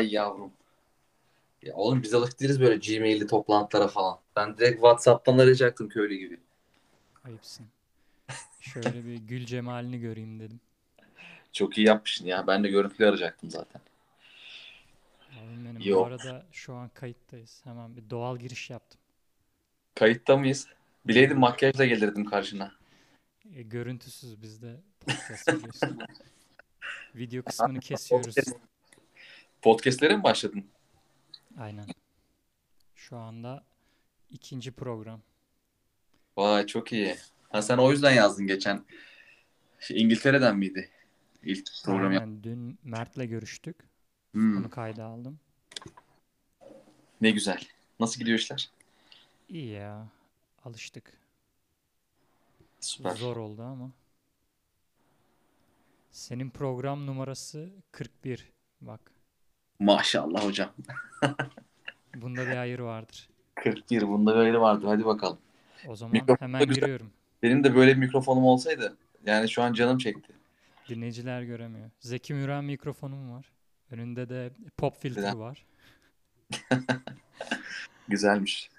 Ay yavrum. Ya oğlum biz alışık değiliz böyle Gmail'li toplantılara falan. Ben direkt WhatsApp'tan arayacaktım köylü gibi. Ayıpsın. Şöyle bir gül cemalini göreyim dedim. Çok iyi yapmışsın ya. Ben de görüntülü arayacaktım zaten. Abim benim. Bu Yok. arada şu an kayıttayız. Hemen bir doğal giriş yaptım. Kayıtta mıyız? Bileydim makyajla gelirdim karşına. E, görüntüsüz bizde podcast biliyorsun. Video kısmını kesiyoruz. Podcast, podcastlere mi başladın? Aynen. Şu anda ikinci program. Vay çok iyi. Ha sen o yüzden yazdın geçen. Şey, İngiltere'den miydi? İlk program. Aynen. Dün Mert'le görüştük. Hmm, Onu kayda aldım. ne güzel. Nasıl gidiyor işler? İyi ya. Alıştık. Süper. Zor oldu ama. Senin program numarası 41. Bak. Maşallah hocam. Bunda bir hayır vardır. 41 bunda bir ayrı vardı. Hadi bakalım. O zaman Mikrofon da hemen giriyorum. Benim de böyle bir mikrofonum olsaydı yani şu an canım çekti. Dinleyiciler göremiyor. Zeki Müren mikrofonum var. Önünde de pop filtre Güzel. var. Güzelmiş.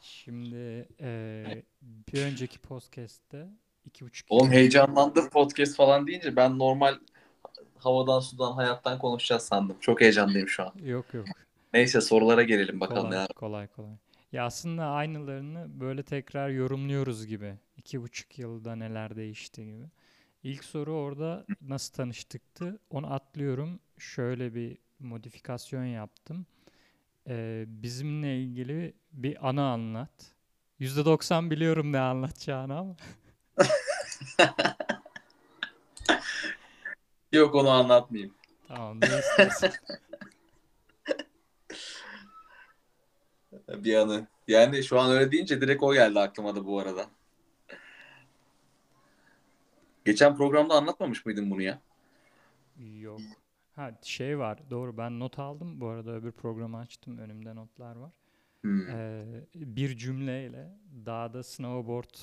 Şimdi eee, bir önceki podcast'te iki buçuk Oğlum heyecanlandım podcast falan deyince ben normal havadan sudan hayattan konuşacağız sandım. Çok heyecanlıyım şu an. Yok yok. Neyse sorulara gelelim bakalım Kolay ya. kolay kolay. Ya aslında aynılarını böyle tekrar yorumluyoruz gibi. İki buçuk yılda neler değişti gibi. İlk soru orada nasıl tanıştıktı? Onu atlıyorum. Şöyle bir modifikasyon yaptım. Ee, bizimle ilgili bir anı anlat. %90 biliyorum ne anlatacağını ama. Yok onu anlatmayayım. Tamam ne. Bir anı. Yani şu an öyle deyince direkt o geldi aklıma da bu arada. Geçen programda anlatmamış mıydın bunu ya? Yok. Ha şey var. Doğru ben not aldım. Bu arada öbür programı açtım. Önümde notlar var. Hmm. Ee, bir cümleyle dağda snowboard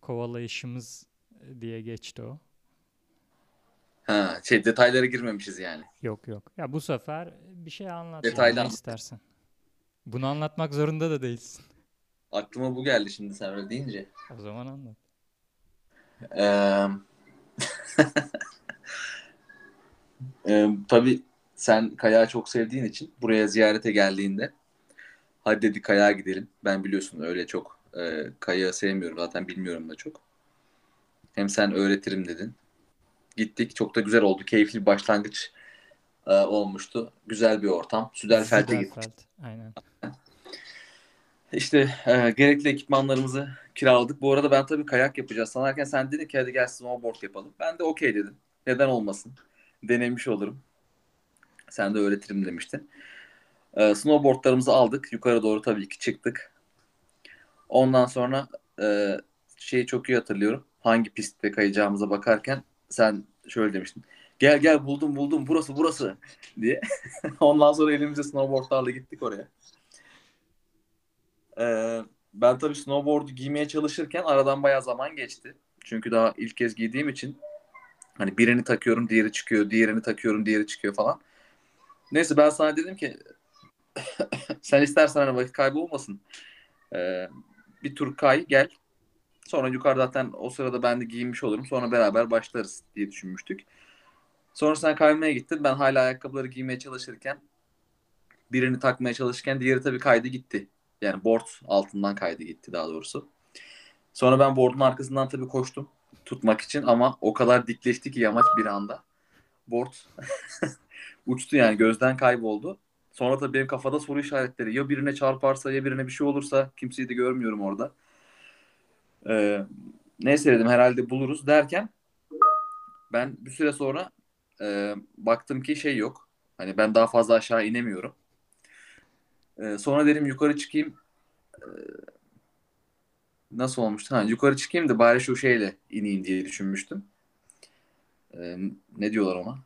kovalayışımız diye geçti o. Ha, şey detaylara girmemişiz yani. Yok yok. Ya bu sefer bir şey anlat. Detaylı yani, anlat. istersen. Bunu anlatmak zorunda da değilsin. Aklıma bu geldi şimdi sen öyle deyince. O zaman anlat. Eee Eee, tabii sen kayağı çok sevdiğin için buraya ziyarete geldiğinde hadi dedi kayağa gidelim. Ben biliyorsun öyle çok eee kayağı sevmiyorum zaten bilmiyorum da çok. Hem sen öğretirim dedin. Gittik çok da güzel oldu. Keyifli bir başlangıç eee, olmuştu. Güzel bir ortam. Süderfeld'e gittik. Aynen. İşte e, gerekli ekipmanlarımızı kiraladık. Bu arada ben tabii kayak yapacağız sanarken sen dedin ki hadi gel snowboard yapalım. Ben de okey dedim. Neden olmasın? Denemiş olurum. Sen de öğretirim demiştin. E, snowboardlarımızı aldık. Yukarı doğru tabii ki çıktık. Ondan sonra e, şeyi çok iyi hatırlıyorum. Hangi pistte kayacağımıza bakarken sen şöyle demiştin. Gel gel buldum buldum burası burası diye. Ondan sonra elimizde snowboardlarla gittik oraya. Ee, ben tabii snowboard'u giymeye çalışırken aradan bayağı zaman geçti. Çünkü daha ilk kez giydiğim için hani birini takıyorum, diğeri çıkıyor, diğerini takıyorum, diğeri çıkıyor falan. Neyse ben sana dedim ki sen istersen hani vakit kaybı olmasın. Ee, bir tur kay gel. Sonra yukarıda zaten o sırada ben de giyinmiş olurum. Sonra beraber başlarız diye düşünmüştük. Sonra sen kaymaya gittin. Ben hala ayakkabıları giymeye çalışırken birini takmaya çalışırken diğeri tabii kaydı gitti. Yani board altından kaydı gitti daha doğrusu. Sonra ben board'un arkasından tabii koştum tutmak için ama o kadar dikleşti ki yamaç bir anda. Board uçtu yani gözden kayboldu. Sonra tabii benim kafada soru işaretleri. Ya birine çarparsa ya birine bir şey olursa kimseyi de görmüyorum orada. Ee, neyse dedim herhalde buluruz derken ben bir süre sonra e, baktım ki şey yok. Hani ben daha fazla aşağı inemiyorum. Ee, sonra dedim yukarı çıkayım. Ee, nasıl olmuştu? Ha, yukarı çıkayım da bari şu şeyle ineyim diye düşünmüştüm. Ee, ne diyorlar ona?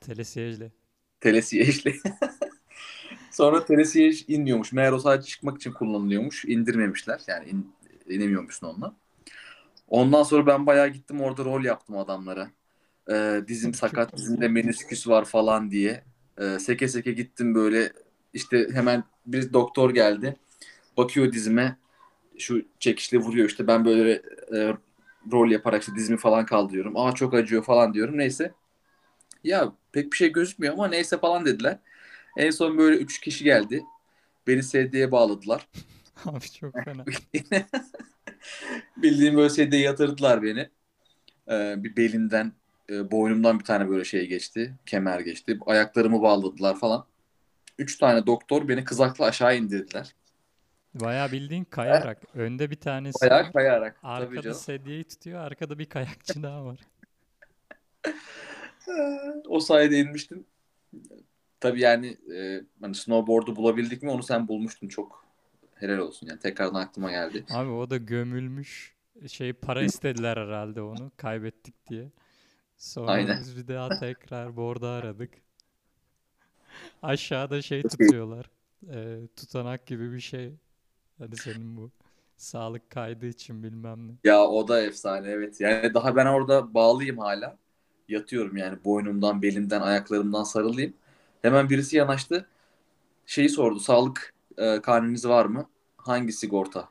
Telesiyejle. Telesiyejle. Sonra telesiyej inmiyormuş. Meğer o sadece çıkmak için kullanılıyormuş. İndirmemişler. Yani in, inemiyormuşsun onunla. Ondan sonra ben bayağı gittim orada rol yaptım adamlara. Ee, dizim sakat, dizimde menisküs var falan diye. Ee, seke seke gittim böyle işte hemen bir doktor geldi. Bakıyor dizime şu çekişle vuruyor işte ben böyle e, rol yaparak işte dizimi falan kaldırıyorum. Aa çok acıyor falan diyorum. Neyse. Ya pek bir şey gözükmüyor ama neyse falan dediler. En son böyle üç kişi geldi. Beni sedyeye bağladılar. Abi çok fena. Bildiğim böyle sedyeye yatırdılar beni. Ee, bir belimden, e, boynumdan bir tane böyle şey geçti. Kemer geçti. Ayaklarımı bağladılar falan. Üç tane doktor beni kızakla aşağı indirdiler. Bayağı bildiğin kayarak. Önde bir tanesi var. kayarak. Arkada sedyeyi tutuyor. Arkada bir kayakçı daha var. O sayede inmiştim. Tabii yani e, hani snowboard'u bulabildik mi onu sen bulmuştun çok. Helal olsun yani tekrardan aklıma geldi. Abi o da gömülmüş. Şey para istediler herhalde onu. Kaybettik diye. Sonra Aynen. biz bir daha tekrar board'u aradık. Aşağıda şey tutuyorlar. Ee, tutanak gibi bir şey. Hadi senin bu. Sağlık kaydı için bilmem ne. Ya o da efsane evet. Yani daha ben orada bağlıyım hala. Yatıyorum yani boynumdan, belimden, ayaklarımdan sarılıyım. Hemen birisi yanaştı. Şeyi sordu. Sağlık e, karneniz var mı? Hangi sigorta?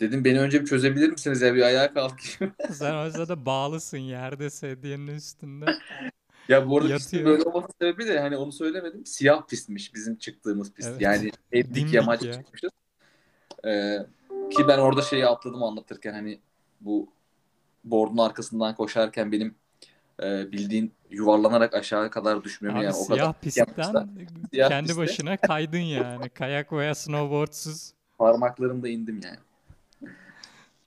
Dedim beni önce bir çözebilir misiniz ya bir ayağa kalkayım. Sen o sırada bağlısın yerde sedyenin üstünde. ya bu arada pistin böyle olması sebebi de hani onu söylemedim. Siyah pistmiş bizim çıktığımız pist. Evet. Yani Eddik Dimdik yamaca ya. çıkmışız. Ee, ki ben orada şeyi atladım anlatırken hani bu board'un arkasından koşarken benim e, bildiğin yuvarlanarak aşağı kadar düşmemi Abi yani o kadar pistten. Siyah kendi pistte. başına kaydın yani. Kayak veya snowboardsuz. Parmaklarımda indim yani.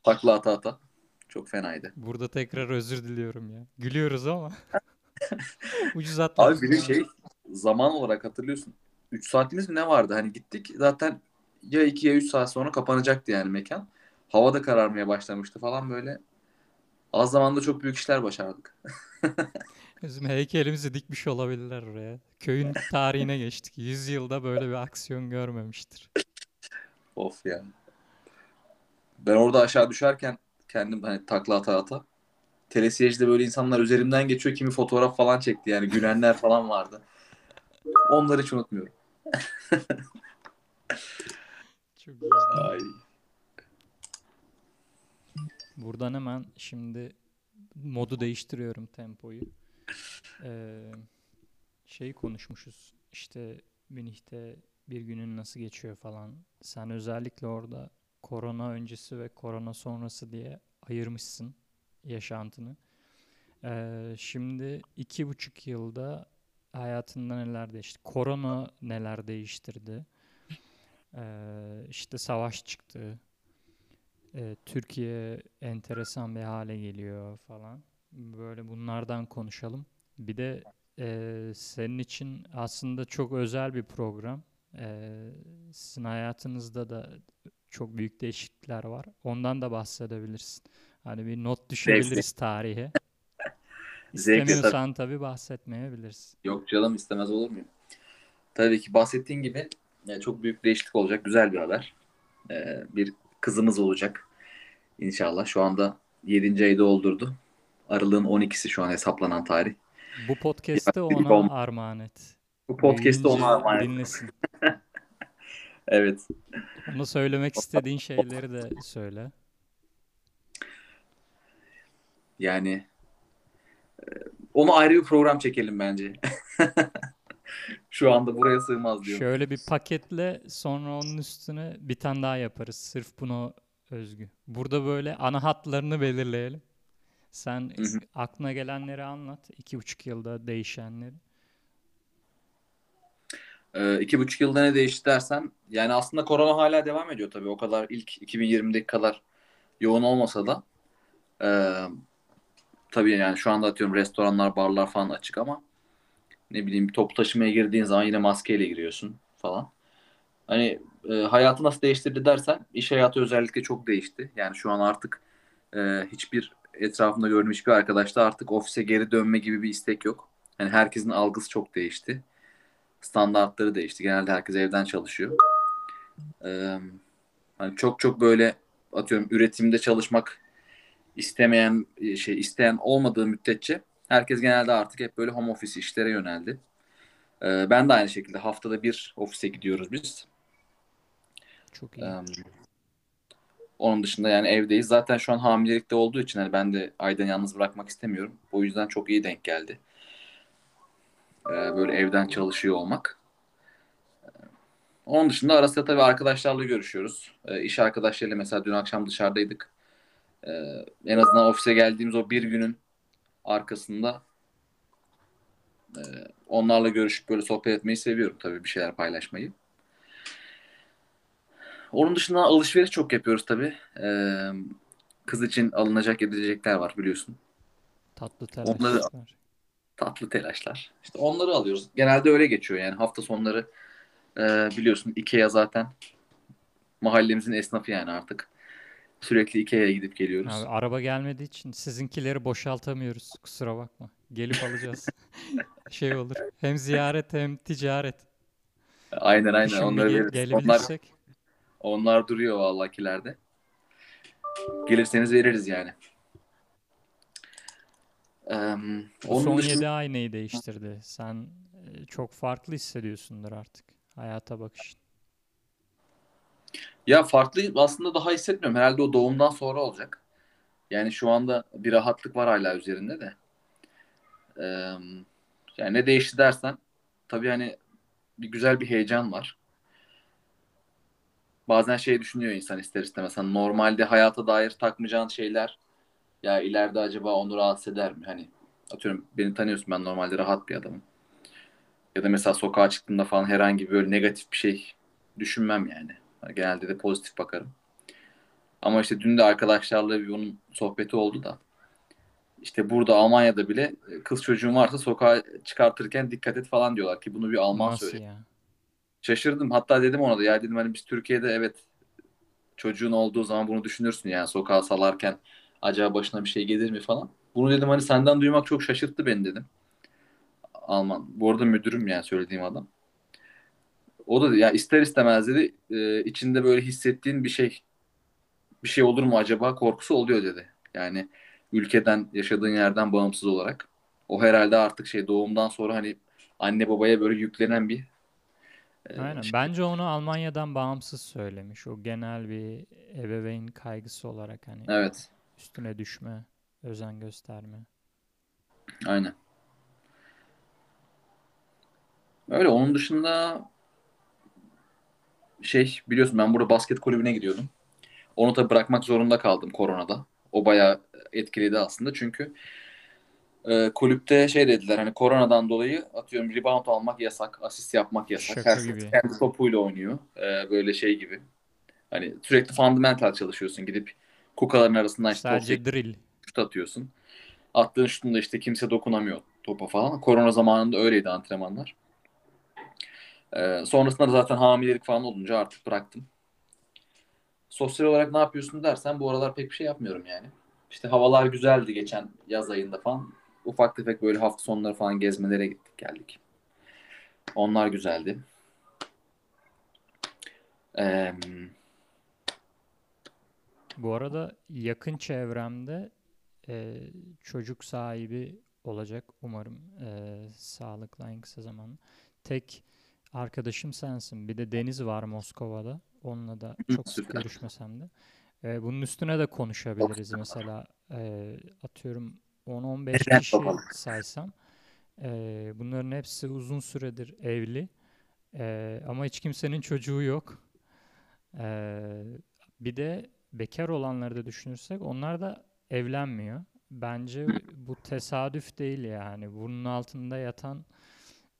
Takla ata ata. Çok fenaydı. Burada tekrar özür diliyorum ya. Gülüyoruz ama. Ucuz Abi atlattık bir şey zaman olarak hatırlıyorsun. 3 saatimiz mi ne vardı? Hani gittik zaten ya 2 ya 3 saat sonra kapanacaktı yani mekan. Hava da kararmaya başlamıştı falan böyle. Az zamanda çok büyük işler başardık. Bizim heykelimizi dikmiş olabilirler oraya. Köyün tarihine geçtik. 100 yılda böyle bir aksiyon görmemiştir. Of ya. Ben orada aşağı düşerken kendim hani takla ata ata. Telesiyejde böyle insanlar üzerimden geçiyor. Kimi fotoğraf falan çekti yani. Gülenler falan vardı. Onları hiç unutmuyorum. Çok iyi. Ay. Buradan hemen şimdi modu değiştiriyorum tempoyu. Ee, şey konuşmuşuz. İşte Münih'te bir günün nasıl geçiyor falan. Sen özellikle orada korona öncesi ve korona sonrası diye ayırmışsın yaşantını. Ee, şimdi iki buçuk yılda hayatında neler değişti? Korona neler değiştirdi? Ee, işte savaş çıktı. Ee, Türkiye enteresan bir hale geliyor falan. Böyle bunlardan konuşalım. Bir de e, senin için aslında çok özel bir program. Ee, sizin hayatınızda da çok büyük değişiklikler var. Ondan da bahsedebilirsin. Hani bir not düşebiliriz tarihe. Zevkle tabii. İstemiyorsan tabii bahsetmeyebilirsin. Yok canım istemez olur muyum? Tabii ki bahsettiğin gibi e, çok büyük değişiklik olacak. Güzel bir haber. E, bir kızımız olacak. İnşallah. Şu anda 7. ayı doldurdu. Aralığın 12'si şu an hesaplanan tarih. Bu podcast'ı Ya, ona olma. armağan et. Bu Büyüyünce ona armağan et. dinlesin. Evet. Ona söylemek istediğin şeyleri de söyle. Yani e, onu ayrı bir program çekelim bence. Şu anda buraya sığmaz diyorum. Şöyle bir paketle sonra onun üstüne bir tane daha yaparız. Sırf buna özgü. Burada böyle ana hatlarını belirleyelim. Sen Hı hı. aklına gelenleri anlat. İki buçuk yılda değişenleri. Ee, iki buçuk yılda ne değişti dersen yani aslında korona hala devam ediyor tabii. O kadar ilk 2020'deki kadar yoğun olmasa da ee, tabii yani şu anda atıyorum restoranlar, barlar falan açık ama ne bileyim toplu taşımaya girdiğin zaman yine maskeyle giriyorsun falan. Hani e, hayatı nasıl değiştirdi dersen iş hayatı özellikle çok değişti. Yani şu an artık e, hiçbir etrafımda gördüğüm hiçbir arkadaşta artık ofise geri dönme gibi bir istek yok. Yani herkesin algısı çok değişti. Standartları değişti. Genelde herkes evden çalışıyor. E, hani çok çok böyle atıyorum üretimde çalışmak istemeyen şey isteyen olmadığı müddetçe herkes genelde artık hep böyle home office işlere yöneldi. Ee, ben de aynı şekilde haftada bir ofise gidiyoruz biz. Çok iyi. Ee, onun dışında yani evdeyiz. Zaten şu an hamilelikte olduğu için hani ben de Aydan'ı yalnız bırakmak istemiyorum. O yüzden çok iyi denk geldi. Ee, böyle evden çalışıyor olmak. Onun dışında ara sıra tabii arkadaşlarla görüşüyoruz. Ee, iş arkadaşlarıyla mesela dün akşam dışarıdaydık. Ee, en azından ofise geldiğimiz o bir günün arkasında e, onlarla görüşüp böyle sohbet etmeyi seviyorum tabii bir şeyler paylaşmayı. Onun dışında alışveriş çok yapıyoruz tabii. Ee, kız için alınacak edilecekler var biliyorsun. Tatlı Onları telaşlar. tatlı telaşlar. İşte onları alıyoruz. Genelde öyle geçiyor yani hafta sonları e, biliyorsun Ikea zaten mahallemizin esnafı yani artık. Sürekli Ikea'ya gidip geliyoruz. Abi, araba gelmediği için sizinkileri boşaltamıyoruz. Kusura bakma. Gelip alacağız. Şey olur. Hem ziyaret hem ticaret. Aynen aynen bir onları veririz. Onlar. Onlar duruyor vallahi kilerde. Gelirseniz veririz yani. Ee, onun son dışında 7 ay neyi değiştirdi? Sen e, çok farklı hissediyorsundur artık. Hayata bakışın. ya farklı aslında daha hissetmiyorum. Herhalde o doğumdan sonra olacak. Yani şu anda bir rahatlık var hala üzerinde de. Ee, yani ne değişti dersen tabii hani bir güzel bir heyecan var. Bazen şey düşünüyor insan ister istemez. Hani normalde hayata dair takmayacağın şeyler ya ileride acaba onu rahatsız eder mi? Hani atıyorum beni tanıyorsun ben normalde rahat bir adamım. Ya da mesela sokağa çıktığımda falan herhangi böyle negatif bir şey düşünmem yani. Hani genelde de pozitif bakarım. Ama işte dün de arkadaşlarla bir onun sohbeti oldu da. İşte burada Almanya'da bile kız çocuğun varsa sokağa çıkartırken dikkat et falan diyorlar ki bunu bir Alman Nasıl söyledi. ya? Şaşırdım. Hatta dedim ona da ya dedim hani biz Türkiye'de evet çocuğun olduğu zaman bunu düşünürsün yani sokağa salarken acaba başına bir şey gelir mi falan. Bunu dedim hani senden duymak çok şaşırttı beni dedim. Alman. Bu arada müdürüm yani söylediğim adam. O da ya ister istemez dedi e, içinde böyle hissettiğin bir şey bir şey olur mu acaba korkusu oluyor dedi. Yani ülkeden yaşadığın yerden bağımsız olarak. O herhalde artık şey doğumdan sonra hani anne babaya böyle yüklenen bir Aynen. şey. Bence onu Almanya'dan bağımsız söylemiş. O genel bir ebeveyn kaygısı olarak hani Evet. üstüne düşme, özen gösterme. Aynen. Öyle onun dışında şey biliyorsun ben burada basket kulübüne gidiyordum. Onu da bırakmak zorunda kaldım koronada. O bayağı etkiledi aslında çünkü e, kulüpte şey dediler hani koronadan dolayı atıyorum rebound almak yasak, asist yapmak yasak. Şaka Herkes gibi. kendi topuyla oynuyor. E, böyle şey gibi. Hani sürekli fundamental çalışıyorsun gidip kukaların arasından işte top Sadece drill. şut atıyorsun. Attığın şutunda işte kimse dokunamıyor topa falan. Korona zamanında öyleydi antrenmanlar. Ee, sonrasında da zaten hamilelik falan olunca artık bıraktım. Sosyal olarak ne yapıyorsun dersen bu aralar pek bir şey yapmıyorum yani. İşte havalar güzeldi geçen yaz ayında falan. Ufak tefek böyle hafta sonları falan gezmelere gittik geldik. Onlar güzeldi. Ee, Bu arada yakın çevremde e, çocuk sahibi olacak umarım e, sağlıklı en kısa zamanda. Tek arkadaşım sensin. Bir de Deniz var Moskova'da. Onunla da çok sık görüşmesem de. E, bunun üstüne de konuşabiliriz. Mesela e, atıyorum 10-15 Evlen kişi bakalım. saysam. e, bunların hepsi uzun süredir evli. E, ama hiç kimsenin çocuğu yok. E, bir de bekar olanları da düşünürsek onlar da evlenmiyor. Bence bu tesadüf değil yani. Bunun altında yatan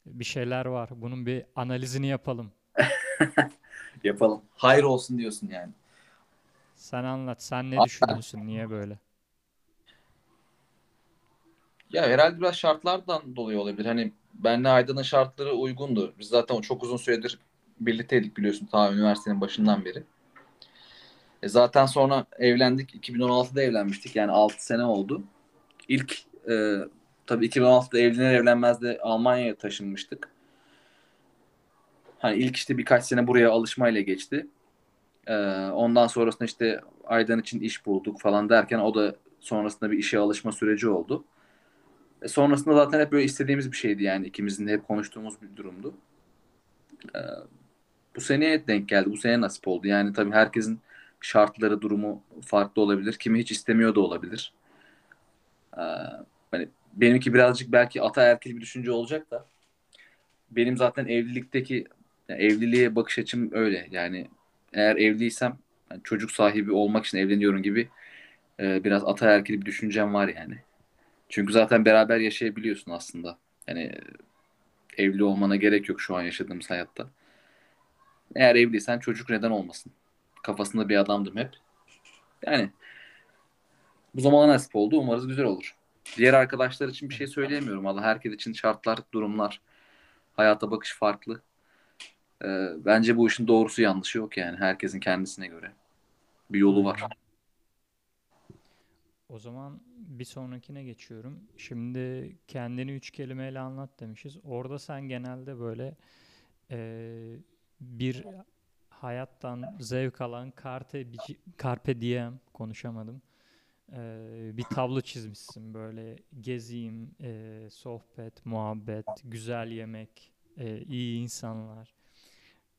bir şeyler var. Bunun bir analizini yapalım. yapalım. Hayır olsun diyorsun yani. Sen anlat. Sen ne düşünüyorsun? Niye böyle? Ya herhalde biraz şartlardan dolayı olabilir. Hani benle Aydan'ın şartları uygundu. Biz zaten çok uzun süredir birlikteydik biliyorsun ta üniversitenin başından beri. E zaten sonra evlendik. 2016'da evlenmiştik. Yani 6 sene oldu. İlk e, tabii 2016'da evlenir evlenmez de Almanya'ya taşınmıştık. Hani ilk işte birkaç sene buraya alışmayla geçti. E, ondan sonrasında işte Aydan için iş bulduk falan derken o da sonrasında bir işe alışma süreci oldu. Sonrasında zaten hep böyle istediğimiz bir şeydi yani ikimizin de hep konuştuğumuz bir durumdu. E, bu seneye denk geldi. Bu sene nasip oldu. Yani tabii herkesin şartları, durumu farklı olabilir. Kimi hiç istemiyor da olabilir. E, hani benimki birazcık belki ataerkil bir düşünce olacak da benim zaten evlilikteki yani evliliğe bakış açım öyle. Yani eğer evliysem yani çocuk sahibi olmak için evleniyorum gibi e, biraz ataerkil bir düşüncem var yani. Çünkü zaten beraber yaşayabiliyorsun aslında. Yani evli olmana gerek yok şu an yaşadığımız hayatta. Eğer evliysen çocuk neden olmasın? Kafasında bir adamdım hep. Yani bu zamana nasip oldu. Umarız güzel olur. Diğer arkadaşlar için bir şey söyleyemiyorum. Allah herkes için şartlar, durumlar, hayata bakış farklı. Ee, bence bu işin doğrusu yanlışı yok yani. Herkesin kendisine göre bir yolu var. O zaman bir sonrakine geçiyorum. Şimdi kendini üç kelimeyle anlat demişiz. Orada sen genelde böyle e, bir hayattan zevk alan carpe, carpe diem konuşamadım. E, bir tablo çizmişsin böyle gezeyim, e, sohbet, muhabbet, güzel yemek, e, iyi insanlar.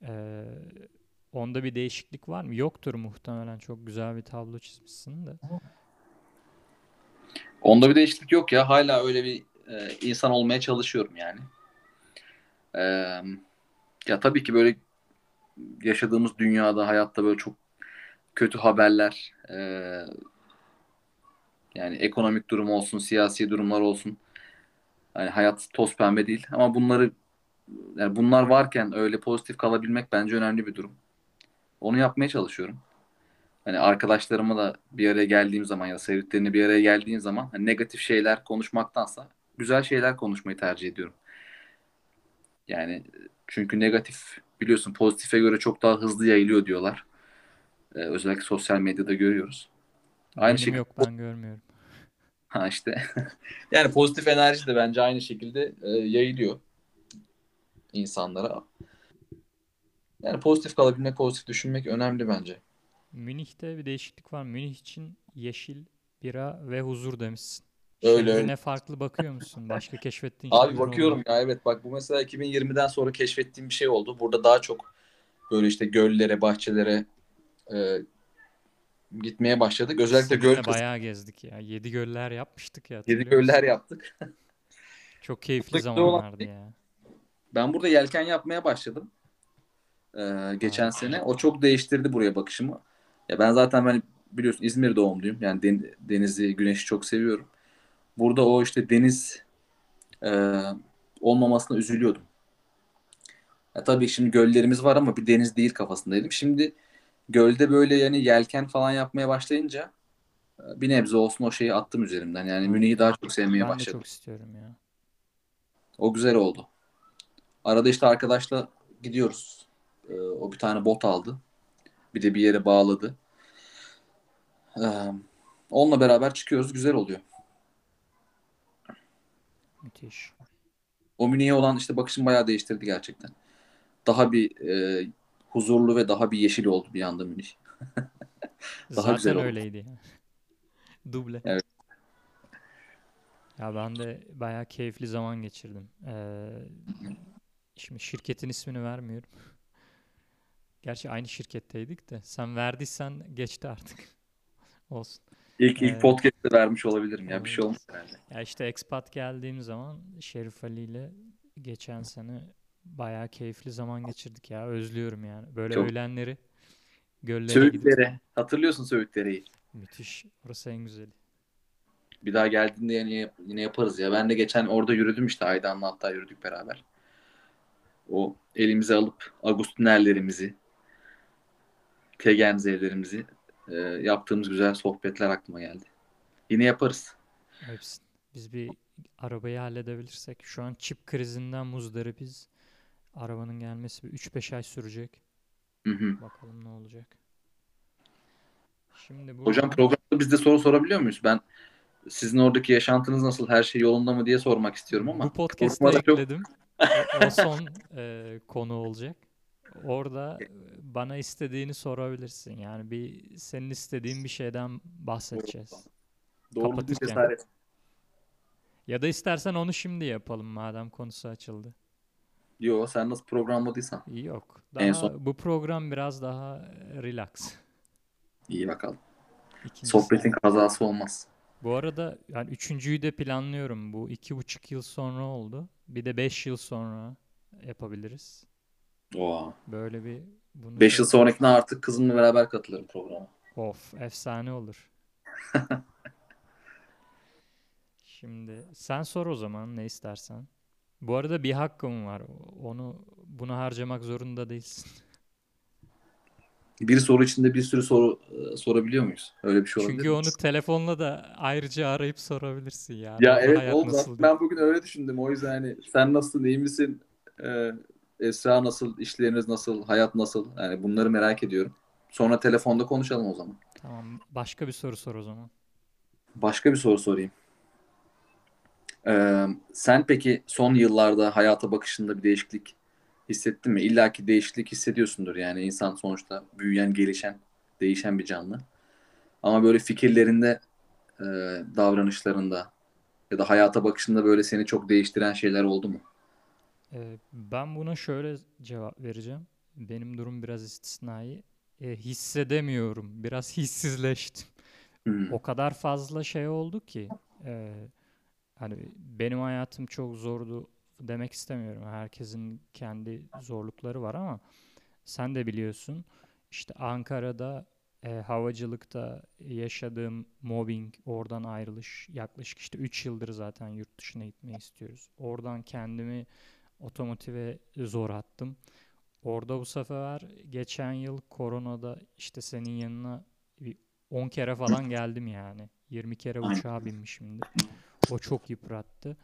E, onda bir değişiklik var mı? Yoktur muhtemelen. Çok güzel bir tablo çizmişsin de. Onda bir değişiklik yok ya. Hala öyle bir e, insan olmaya çalışıyorum yani. E, ya tabii ki böyle yaşadığımız dünyada, hayatta böyle çok kötü haberler, e, yani ekonomik durum olsun, siyasi durumlar olsun. Yani hayat toz pembe değil. Ama bunları yani bunlar varken öyle pozitif kalabilmek bence önemli bir durum. Onu yapmaya çalışıyorum. Hani arkadaşlarıma da bir araya geldiğim zaman ya da sevdiklerini bir araya geldiğim zaman hani negatif şeyler konuşmaktansa güzel şeyler konuşmayı tercih ediyorum. Yani çünkü negatif biliyorsun pozitife göre çok daha hızlı yayılıyor diyorlar. Ee, özellikle sosyal medyada görüyoruz. Aynı Benim şekilde yok ben görmüyorum. Ha işte. yani pozitif enerji de bence aynı şekilde e, yayılıyor insanlara. Yani pozitif kalabilmek, pozitif düşünmek önemli bence. Münih'te bir değişiklik var. Münih için yeşil, bira ve huzur demişsin. Öyle Şimdi öyle. ne farklı bakıyor musun? Başka keşfettiğin Abi bakıyorum oldu. ya evet bak bu mesela 2020'den sonra keşfettiğim bir şey oldu. Burada daha çok böyle işte göllere, bahçelere e, gitmeye başladık. Özellikle göl kısmı. bayağı gezdik ya. Yedi göller yapmıştık ya. Yedi göller yaptık. Çok keyifli zamanlardı ya. Ben burada yelken yapmaya başladım. Ee, geçen evet. sene. O çok değiştirdi buraya bakışımı. Ya ben zaten ben biliyorsun İzmir doğumluyum. Yani denizi, güneşi çok seviyorum. Burada o işte deniz e, olmamasına üzülüyordum. Ya tabii şimdi göllerimiz var ama bir deniz değil kafasındaydım. Şimdi gölde böyle yani yelken falan yapmaya başlayınca e, bir nebze olsun o şeyi attım üzerimden. Yani Münih'i daha çok sevmeye ben başladım. Ben çok istiyorum ya. O güzel oldu. Arada işte arkadaşla gidiyoruz. Ee, o bir tane bot aldı. Bir de bir yere bağladı. Ee, onunla beraber çıkıyoruz. Güzel oluyor. Müthiş. O Münih'e olan işte bakışım bayağı değiştirdi gerçekten. Daha bir e, huzurlu ve daha bir yeşil oldu bir anda Münih. daha Zaten güzel oldu. öyleydi. Duble. Evet. Ya ben de bayağı keyifli zaman geçirdim. Ee, şimdi şirketin ismini vermiyorum. Gerçi aynı şirketteydik de. Sen verdiysen geçti artık. Olsun. İlk ilk ee, podcast'te vermiş olabilirim ya. Bir şey olmaz herhalde. Ya işte expat geldiğim zaman Şerif Ali ile geçen sene bayağı keyifli zaman geçirdik ya. Özlüyorum yani. Böyle Çok. öğlenleri göllere Söğütlere. Gidip... Hatırlıyorsun Söğütlere'yi. Müthiş. Orası en güzeli. Bir daha geldiğinde yine, yine yaparız ya. Ben de geçen orada yürüdüm işte Aydan'la hatta yürüdük beraber. O elimize alıp Agustinerlerimizi, Tegenzevlerimizi e, yaptığımız güzel sohbetler aklıma geldi. Yine yaparız. Hepsi. Biz bir arabayı halledebilirsek. Şu an çip krizinden muzdaripiz. Arabanın gelmesi bir 3-5 ay sürecek. Hı hı. Bakalım ne olacak. Şimdi bu... Hocam programda biz de soru sorabiliyor muyuz? Ben sizin oradaki yaşantınız nasıl? Her şey yolunda mı diye sormak istiyorum ama. Bu podcast'te ekledim. Çok... o son e, konu olacak. Orada bana istediğini sorabilirsin. Yani bir senin istediğin bir şeyden bahsedeceğiz. Doğru bir cesaret. Ya da istersen onu şimdi yapalım madem konusu açıldı. Yo sen nasıl programladıysan. Yok. En Daha son. bu program biraz daha e, relax. İyi bakalım. İkincisi. Sohbetin kazası olmaz. Bu arada yani üçüncüyü de planlıyorum. Bu iki buçuk yıl sonra oldu. Bir de beş yıl sonra yapabiliriz. Oha. Böyle bir bunu 5 yıl sonrakine artık kızımla beraber katılırım programa. Of, efsane olur. Şimdi sen sor o zaman ne istersen. Bu arada bir hakkım var. Onu bunu harcamak zorunda değilsin. Bir soru içinde bir sürü soru e, sorabiliyor muyuz? Öyle bir şey olabilir Çünkü mi? onu telefonla da ayrıca arayıp sorabilirsin yani. Ya evet diye. ben bugün öyle düşündüm. O yüzden hani sen nasılsın, iyi misin? Ee, Esra nasıl, işleriniz nasıl, hayat nasıl? Yani bunları merak ediyorum. Sonra telefonda konuşalım o zaman. Tamam. Başka bir soru sor o zaman. Başka bir soru sorayım. Ee, sen peki son yıllarda hayata bakışında bir değişiklik hissettin mi? İlla ki değişiklik hissediyorsundur. Yani insan sonuçta büyüyen, gelişen, değişen bir canlı. Ama böyle fikirlerinde, e, davranışlarında ya da hayata bakışında böyle seni çok değiştiren şeyler oldu mu? Ee, ben buna şöyle cevap vereceğim. Benim durum biraz istisnai. Ee, hissedemiyorum. Biraz hissizleştim. Hmm. O kadar fazla şey oldu ki e, hani benim hayatım çok zordu demek istemiyorum. Herkesin kendi zorlukları var ama sen de biliyorsun işte Ankara'da e, havacılıkta yaşadığım mobbing, oradan ayrılış yaklaşık işte 3 yıldır zaten yurt dışına gitmeyi istiyoruz. Oradan kendimi otomotive zor attım. Orada bu sefer geçen yıl koronada işte senin yanına bir 10 kere falan geldim yani. 20 kere uçağa binmişimdir. O çok yıprattı.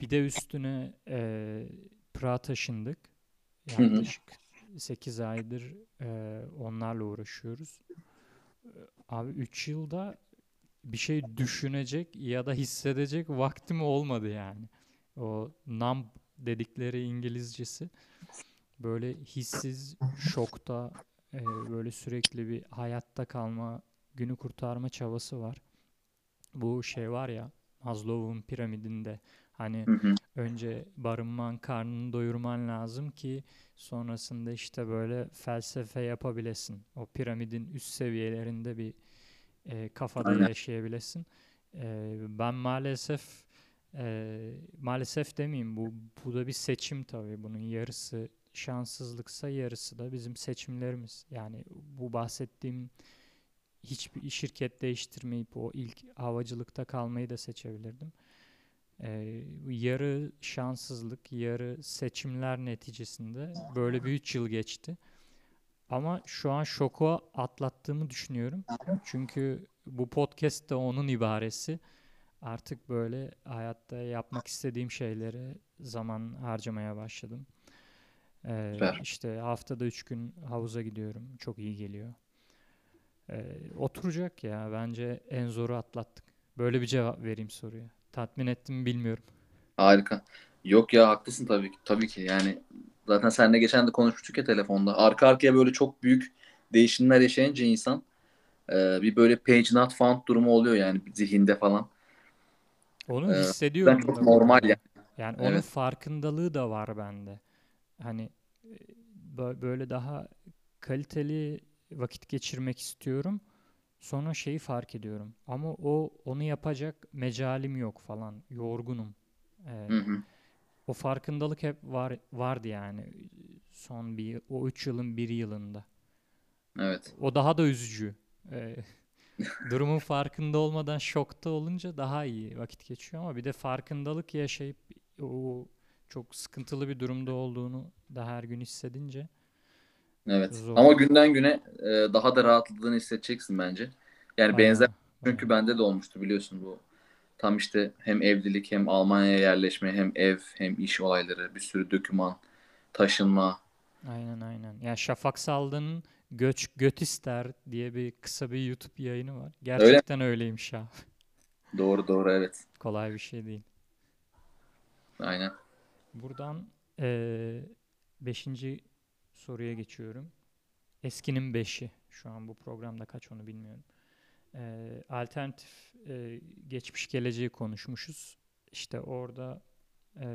Bir de üstüne eee Prag'a taşındık. Yaklaşık 8 aydır eee, onlarla uğraşıyoruz. Eee, Abi 3 yılda bir şey düşünecek ya da hissedecek vaktim olmadı yani. O numb dedikleri İngilizcesi böyle hissiz, şokta, e, böyle sürekli bir hayatta kalma, günü kurtarma çabası var. Bu şey var ya Maslow'un piramidinde hani Hı hı. önce barınman, karnını doyurman lazım ki sonrasında işte böyle felsefe yapabilesin. O piramidin üst seviyelerinde bir e, kafada Aynen. yaşayabilesin. E, ben maalesef e, maalesef demeyeyim bu bu da bir seçim tabii. Bunun yarısı şanssızlıksa yarısı da bizim seçimlerimiz. Yani bu bahsettiğim hiçbir şirket değiştirmeyip o ilk havacılıkta kalmayı da seçebilirdim. Ee, yarı şanssızlık, yarı seçimler neticesinde böyle bir 3 yıl geçti. Ama şu an şoku atlattığımı düşünüyorum. Çünkü bu podcast da onun ibaresi. Artık böyle hayatta yapmak istediğim şeylere zaman harcamaya başladım. Ee, Süper. işte haftada 3 gün havuza gidiyorum. Çok iyi geliyor. Ee, oturacak ya. Bence en zoru atlattık. Böyle bir cevap vereyim soruya. Tatmin ettim mi bilmiyorum. Harika. Yok ya haklısın tabii ki. Tabii ki yani zaten seninle geçen de konuşmuştuk ya telefonda. Arka arkaya böyle çok büyük değişimler yaşayınca insan e, bir böyle page not found durumu oluyor yani zihinde falan. Onu Ee, hissediyorum Ben çok da bu normal arada. yani. Yani onun Evet. farkındalığı da var bende. Hani e, bö- böyle daha kaliteli vakit geçirmek istiyorum. Sonra şeyi fark ediyorum. Ama o onu yapacak mecalim yok falan. Yorgunum. Ee, Hı hı. o farkındalık hep var vardı yani son bir o üç yılın bir yılında. Evet. O daha da üzücü. Ee, durumun farkında olmadan şokta olunca daha iyi vakit geçiyor ama bir de farkındalık yaşayıp o çok sıkıntılı bir durumda olduğunu da her gün hissedince Evet. zor. Ama günden güne e, daha da rahatladığını hissedeceksin bence. Yani benzer Aynen, çünkü aynen. bende de olmuştu biliyorsun bu. Tam işte hem evlilik hem Almanya'ya yerleşme hem ev hem iş olayları bir sürü doküman taşınma. Aynen aynen. Ya Şafak Saldı'nın Göç Göt İster diye bir kısa bir YouTube yayını var. Öyle? Gerçekten öyleymiş ya. Doğru doğru evet. Kolay bir şey değil. Aynen. Buradan eee beşinci soruya geçiyorum. Eskinin beşi. Şu an bu programda kaç onu bilmiyorum. Ee, alternatif e, geçmiş geleceği konuşmuşuz. İşte orada e,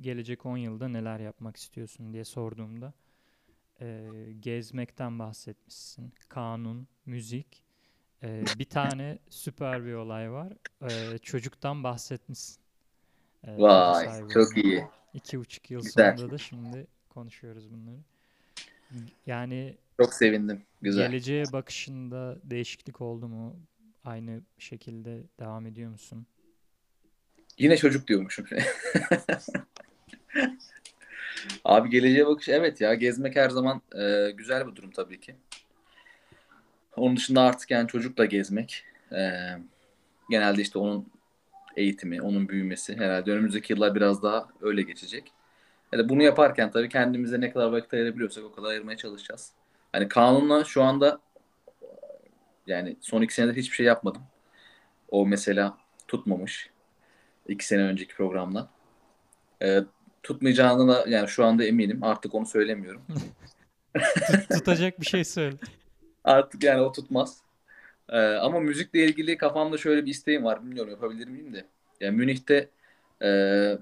gelecek 10 yılda neler yapmak istiyorsun diye sorduğumda e, gezmekten bahsetmişsin. Kanun, müzik. E, bir tane süper bir olay var. E, çocuktan bahsetmişsin. E, Vay, sahibi çok iyi. İki buçuk yıl Güzel. sonunda da şimdi konuşuyoruz bunları. Yani Çok sevindim. Güzel. geleceğe bakışında değişiklik oldu mu? Aynı şekilde devam ediyor musun? Yine çocuk diyormuşum. Abi geleceğe bakış evet ya gezmek her zaman e, güzel bir durum tabii ki. Onun dışında artık yani çocukla gezmek e, genelde işte onun eğitimi, onun büyümesi herhalde önümüzdeki yıllar biraz daha öyle geçecek. Yani bunu yaparken tabii kendimize ne kadar vakit ayırabiliyorsak o kadar ayırmaya çalışacağız. Hani kanunla şu anda yani son iki senedir hiçbir şey yapmadım. O mesela tutmamış. iki sene önceki programla. E, tutmayacağını da yani şu anda eminim. Artık onu söylemiyorum. Tut- Tutacak bir şey söyle. Artık yani o tutmaz. Ee, ama müzikle ilgili kafamda şöyle bir isteğim var. Bilmiyorum yapabilir miyim de. Yani Münih'te e,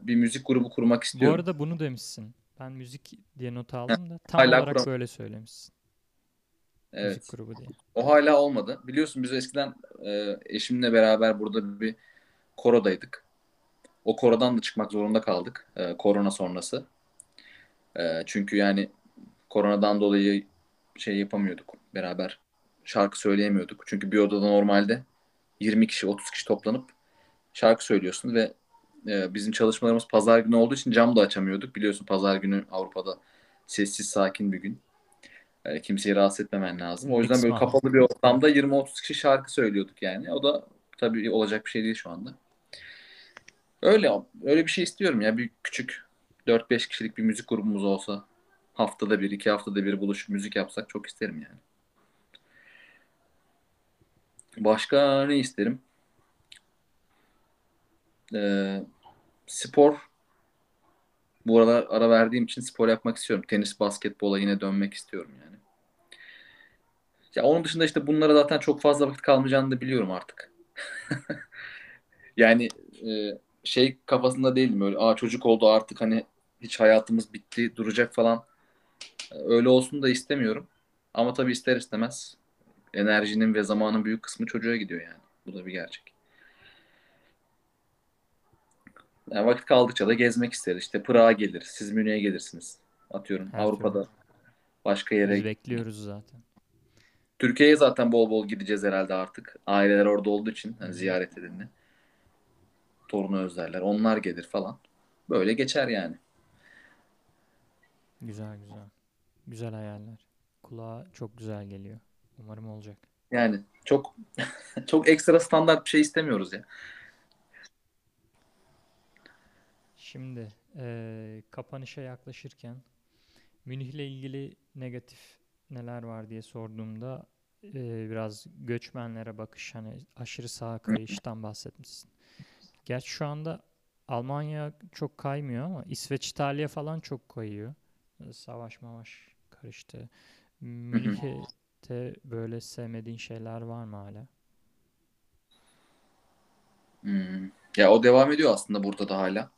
bir müzik grubu kurmak Bu istiyorum. arada bunu demişsin. Ben müzik diye not aldım da tam hala olarak kuram- böyle söylemişsin. Evet. Müzik grubu diye. O hala olmadı. Biliyorsun biz eskiden e, eşimle beraber burada bir korodaydık. O korodan da çıkmak zorunda kaldık. e, korona sonrası. E, çünkü yani koronadan dolayı şey yapamıyorduk. Beraber şarkı söyleyemiyorduk. Çünkü bir odada normalde 20 kişi 30 kişi toplanıp şarkı söylüyorsun ve e, bizim çalışmalarımız pazar günü olduğu için cam da açamıyorduk. Biliyorsun pazar günü Avrupa'da sessiz sakin bir gün. E, kimseyi rahatsız etmemen lazım. O yüzden böyle kapalı bir ortamda 20-30 kişi şarkı söylüyorduk yani. O da tabii olacak bir şey değil şu anda. Öyle öyle bir şey istiyorum ya. Bir küçük 4-5 kişilik bir müzik grubumuz olsa haftada bir, iki haftada bir buluşup müzik yapsak çok isterim yani. Başka ne isterim? Ee, spor. Bu aralar ara verdiğim için spor yapmak istiyorum. Tenis, basketbola yine dönmek istiyorum yani. Ya onun dışında işte bunlara zaten çok fazla vakit kalmayacağını da biliyorum artık. Yani e, şey kafasında değilim öyle. Aa çocuk oldu artık hani hiç hayatımız bitti duracak falan. Öyle olsun da istemiyorum. Ama tabii ister istemez enerjinin ve zamanın büyük kısmı çocuğa gidiyor yani. Bu da bir gerçek. Yani vakit kaldıkça da gezmek isteriz. İşte Prag'a gelir, siz Münih'e gelirsiniz. Atıyorum Her Avrupa'da türlü. başka Biz yere. bekliyoruz zaten. Türkiye'ye zaten bol bol gideceğiz herhalde artık. Aileler orada olduğu için hani ziyaret edildi. Torunu özlerler. Onlar gelir falan. Böyle geçer yani. Güzel güzel. Güzel hayaller. Kulağa çok güzel geliyor. Umarım olacak. Yani çok çok ekstra standart bir şey istemiyoruz ya. Şimdi eee, kapanışa yaklaşırken Münih'le ilgili negatif neler var diye sorduğumda eee, biraz göçmenlere bakış hani aşırı sağa kayıştan bahsetmişsin. Gerçi şu anda Almanya çok kaymıyor ama İsveç, İtalya falan çok kayıyor. E, Savaş mavaş karıştı. Münih'te böyle sevmediğin şeyler var mı hala? Hmm. Ya o devam ediyor aslında burada da hala.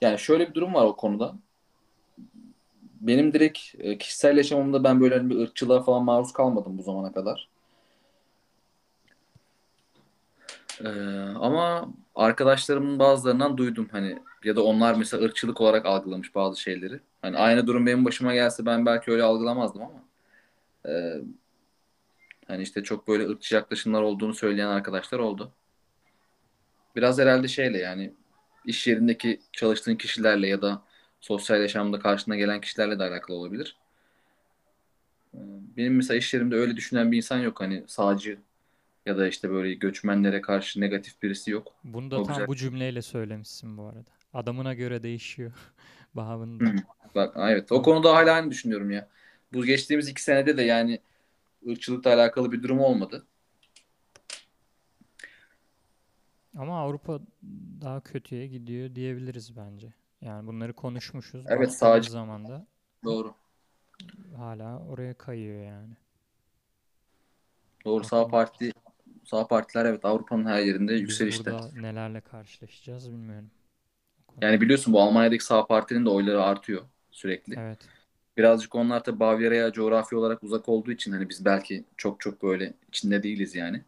Yani şöyle bir durum var o konuda. Benim direkt e, kişisel yaşamımda ben böyle hani bir ırkçılığa falan maruz kalmadım bu zamana kadar. Ee, ama arkadaşlarımın bazılarından duydum hani ya da onlar mesela ırkçılık olarak algılamış bazı şeyleri. Hani aynı durum benim başıma gelse ben belki öyle algılamazdım ama e, hani işte çok böyle ırkçı yaklaşımlar olduğunu söyleyen arkadaşlar oldu. Biraz herhalde şeyle yani iş yerindeki çalıştığın kişilerle ya da sosyal yaşamda karşına gelen kişilerle de alakalı olabilir. Ee, Benim mesela iş yerimde öyle düşünen bir insan yok. Hani sağcı ya da işte böyle göçmenlere karşı negatif birisi yok. Bunu da O tam güzel. bu cümleyle söylemişsin bu arada. Adamına göre değişiyor Hı. babında. Bak evet o konuda hala aynı düşünüyorum ya. Bu geçtiğimiz iki senede de yani ırkçılıkla alakalı bir durum olmadı. ama Avrupa daha kötüye gidiyor diyebiliriz bence. Yani bunları konuşmuşuz. Evet Baktığımız sağcı zaman da doğru. hala oraya kayıyor yani. Doğru sağ parti sağ partiler evet Avrupa'nın her yerinde biz yükselişte. burada nelerle karşılaşacağız bilmiyorum. Yani biliyorsun bu Almanya'daki sağ partinin de oyları artıyor sürekli. Evet. Birazcık onlar da Bavyera'ya coğrafi olarak uzak olduğu için hani biz belki çok çok böyle içinde değiliz yani.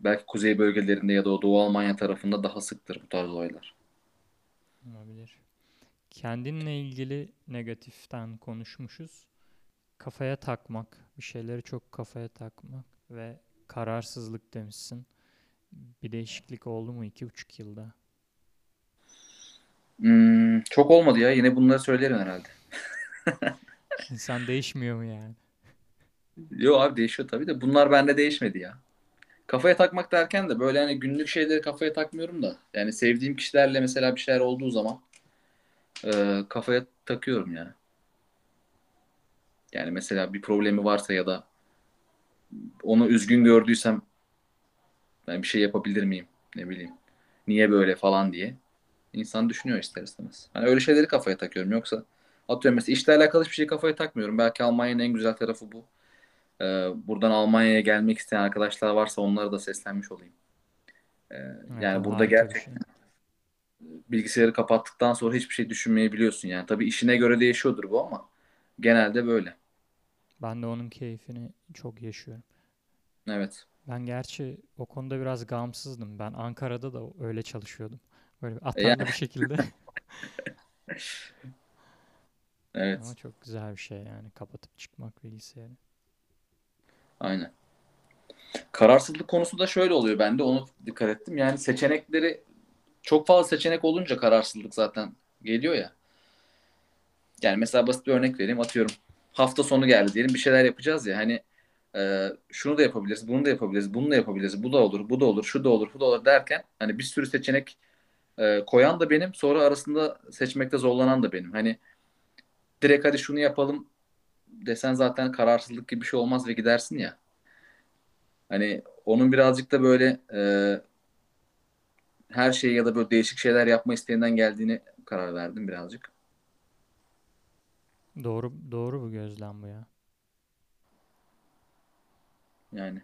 Belki kuzey bölgelerinde ya da o Doğu Almanya tarafında daha sıktır bu tarz olaylar. Olabilir. Kendinle ilgili negatiften konuşmuşuz. Kafaya takmak, bir şeyleri çok kafaya takmak ve kararsızlık demişsin. Bir değişiklik oldu mu iki buçuk yılda? Hmm, çok olmadı ya. Yine bunları söylerim herhalde. İnsan değişmiyor mu yani? Yo abi değişiyor tabii de bunlar bende değişmedi ya. Kafaya takmak derken de böyle hani günlük şeyleri kafaya takmıyorum da. Yani sevdiğim kişilerle mesela bir şeyler olduğu zaman e, kafaya takıyorum ya. Yani mesela bir problemi varsa ya da onu üzgün gördüysem ben bir şey yapabilir miyim? Ne bileyim. Niye böyle falan diye. İnsan düşünüyor ister istemez. Hani öyle şeyleri kafaya takıyorum. Yoksa atıyorum mesela işle alakalı hiçbir şey kafaya takmıyorum. Belki Almanya'nın en güzel tarafı bu. Ee, buradan Almanya'ya gelmek isteyen arkadaşlar varsa onlara da seslenmiş olayım. Ee, Evet, yani burada gerçekten şey. bilgisayarı kapattıktan sonra hiçbir şey düşünmeyebiliyorsun yani. Tabii işine göre değişiyordur bu ama genelde böyle. Ben de onun keyfini çok yaşıyorum. Evet. Ben gerçi o konuda biraz gamsızdım. Ben Ankara'da da öyle çalışıyordum. Böyle atarlı bir şekilde. evet. Ama çok güzel bir şey yani kapatıp çıkmak bilgisayarı. Aynen. Kararsızlık konusu da şöyle oluyor bende. Onu dikkat ettim. Yani seçenekleri çok fazla seçenek olunca kararsızlık zaten geliyor ya. Yani mesela basit bir örnek vereyim. Atıyorum. Hafta sonu geldi diyelim. Bir şeyler yapacağız ya. Hani e, şunu da yapabiliriz, bunu da yapabiliriz, bunu da yapabiliriz. Bu da olur, bu da olur, şu da olur, bu da olur derken hani bir sürü seçenek e, koyan da benim. Sonra arasında seçmekte zorlanan da benim. Hani direkt hadi şunu yapalım desen zaten kararsızlık gibi bir şey olmaz ve gidersin ya. Hani onun birazcık da böyle e, her şeyi ya da böyle değişik şeyler yapma isteğinden geldiğini karar verdim birazcık. Doğru doğru bu gözlem bu ya. Yani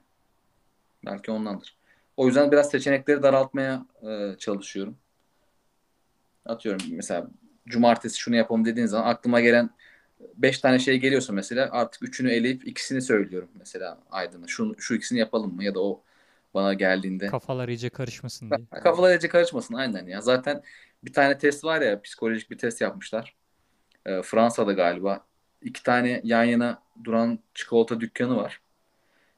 belki ondandır. O yüzden biraz seçenekleri daraltmaya e, çalışıyorum. Atıyorum mesela cumartesi şunu yapalım dediğin zaman aklıma gelen 5 tane şey geliyorsa mesela artık üçünü eleyip ikisini söylüyorum mesela Aydın'a. Şu, şu ikisini yapalım mı ya da o bana geldiğinde. Kafalar iyice karışmasın diye. Kafalar iyice karışmasın aynen ya. Zaten bir tane test var ya psikolojik bir test yapmışlar. E, Fransa'da galiba. iki tane yan yana duran çikolata dükkanı var.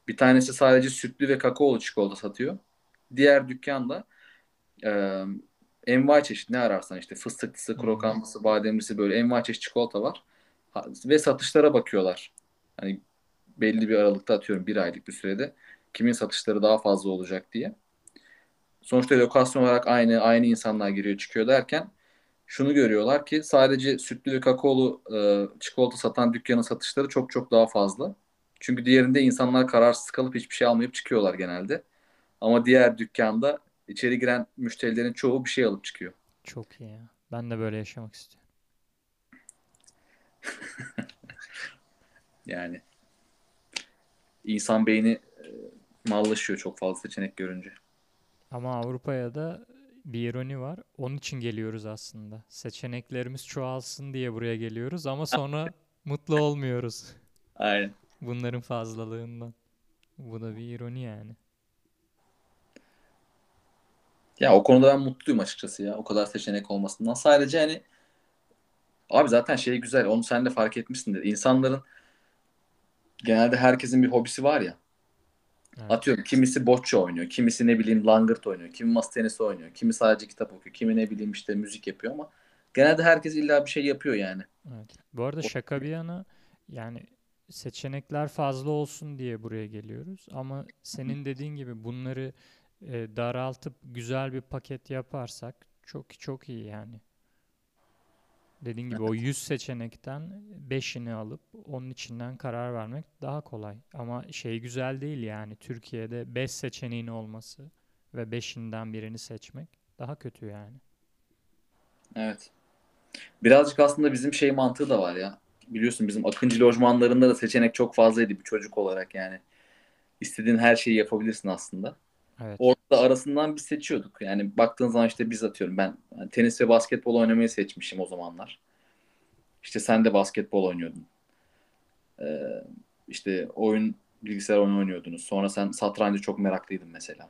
Bir tanesi sadece sütlü ve kakaolu çikolata satıyor. Diğer dükkanda e, envai çeşit ne ararsan işte fıstıklısı, krokanlısı, bademlisi böyle envai çeşit çikolata var. Ha- Ve satışlara bakıyorlar. Hani belli bir aralıkta atıyorum bir aylık bir sürede kimin satışları daha fazla olacak diye. Sonuçta lokasyon olarak aynı aynı insanlar giriyor çıkıyor derken şunu görüyorlar ki sadece sütlü ve kakaolu e, çikolata satan dükkanın satışları çok çok daha fazla. Çünkü diğerinde insanlar kararsız kalıp hiçbir şey almayıp çıkıyorlar genelde. Ama diğer dükkanda içeri giren müşterilerin çoğu bir şey alıp çıkıyor. Çok iyi ya. Ben de böyle yaşamak istiyorum. Yani insan beyni e, mallaşıyor çok fazla seçenek görünce. Ama Avrupa'ya da bir ironi var. Onun için geliyoruz aslında. Seçeneklerimiz çoğalsın diye buraya geliyoruz ama sonra mutlu olmuyoruz Aynen. bunların fazlalığından. Bu da bir ironi yani. Ya o konuda ben mutluyum açıkçası ya. O kadar seçenek olmasından. Sadece hani abi zaten şey güzel. Onu sen de fark etmişsindir. İnsanların genelde herkesin bir hobisi var ya. Evet. Atıyorum kimisi bocce oynuyor, kimisi ne bileyim langırt oynuyor, kimi masa tenisi oynuyor, kimi sadece kitap okuyor, kimi ne bileyim işte müzik yapıyor ama genelde herkes illa bir şey yapıyor yani. Evet. Bu arada şaka bir yana yani seçenekler fazla olsun diye buraya geliyoruz. Ama senin dediğin gibi bunları e, daraltıp güzel bir paket yaparsak çok çok iyi yani. Dediğin gibi o 100 seçenekten 5'ini alıp onun içinden karar vermek daha kolay. Ama şey güzel değil yani Türkiye'de 5 seçeneğin olması ve 5'inden birini seçmek daha kötü yani. Evet. Birazcık aslında bizim şey mantığı da var ya. Biliyorsun bizim Akıncı lojmanlarında da seçenek çok fazlaydı bir çocuk olarak yani. istediğin her şeyi yapabilirsin aslında. Evet. Orada arasından biz seçiyorduk. Yani baktığın zaman işte biz atıyorum ben yani tenis ve basketbol oynamayı seçmişim o zamanlar. İşte sen de basketbol oynuyordun. Ee, işte oyun bilgisayar oyunu oynuyordunuz. Sonra sen satrancı çok meraklıydın mesela.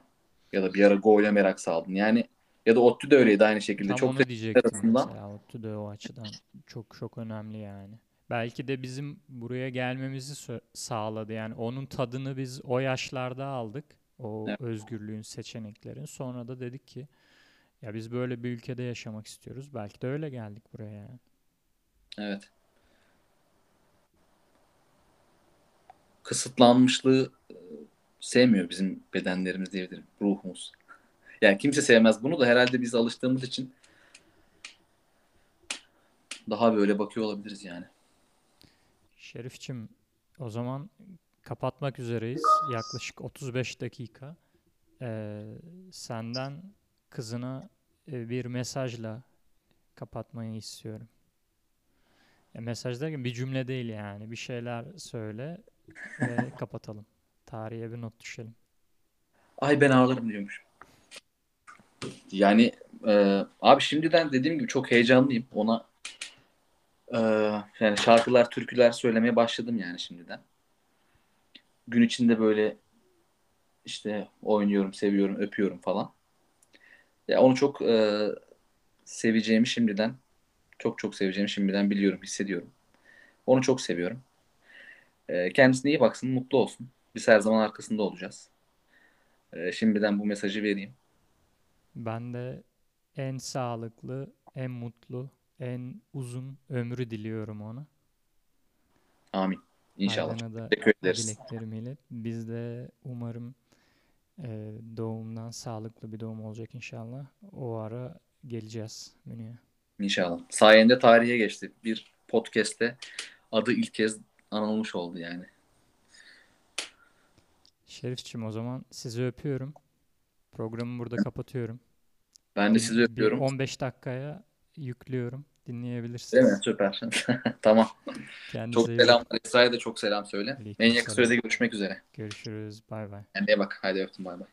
Ya da bir ara Go'ya merak saldın. Yani ya da ODTÜ de öyleydi aynı şekilde. Tam çok onu da diyecektim arasında- mesela. ODTÜ de o açıdan çok çok önemli yani. Belki de bizim buraya gelmemizi sağladı. Yani onun tadını biz o yaşlarda aldık. O Evet. özgürlüğün, seçeneklerin. Sonra da dedik ki ya biz böyle bir ülkede yaşamak istiyoruz. Belki de öyle geldik buraya yani. Evet. Kısıtlanmışlığı e, sevmiyor bizim bedenlerimiz diyebilirim. Ruhumuz. Yani kimse sevmez bunu da herhalde biz alıştığımız için daha böyle bakıyor olabiliriz yani. Şerifçim, o zaman kapatmak üzereyiz. Yaklaşık 35 dakika. Ee, senden kızına e, bir mesajla kapatmayı istiyorum. Ya mesaj derken bir cümle değil yani. Bir şeyler söyle ve kapatalım. Tarihe bir not düşelim. Ay ben ağlarım diyormuş. Yani e, abi şimdiden dediğim gibi çok heyecanlıyım. Ona e, yani şarkılar, türküler söylemeye başladım yani şimdiden. Gün içinde böyle işte oynuyorum, seviyorum, öpüyorum falan. Ya onu çok e, seveceğimi şimdiden çok çok seveceğimi şimdiden biliyorum, hissediyorum. Onu çok seviyorum. E, kendisine iyi baksın, mutlu olsun. Biz her zaman arkasında olacağız. E, şimdiden bu mesajı vereyim. Ben de en sağlıklı, en mutlu, en uzun ömrü diliyorum ona. Amin. İnşallah. Da Teşekkür ederiz. dileklerimi ilet. Biz de umarım e, doğumdan sağlıklı bir doğum olacak inşallah. O ara geleceğiz Münih'e. İnşallah. Sayende tarihe geçti. Bir podcast'te adı ilk kez anılmış oldu yani. Şerifçim o zaman sizi öpüyorum. Programı burada kapatıyorum. Ben de Bir- sizi bir öpüyorum. 15 dakikaya yüklüyorum. Değil Dinleyebilirsiniz. mi? Süper. tamam. Kendinize Çok selamlar. Esra'ya da çok selam söyle. En yakın Aleykümselam. sürede görüşmek üzere. Görüşürüz. Bay bay. Kendine bak. Haydi öptüm. Bay bay.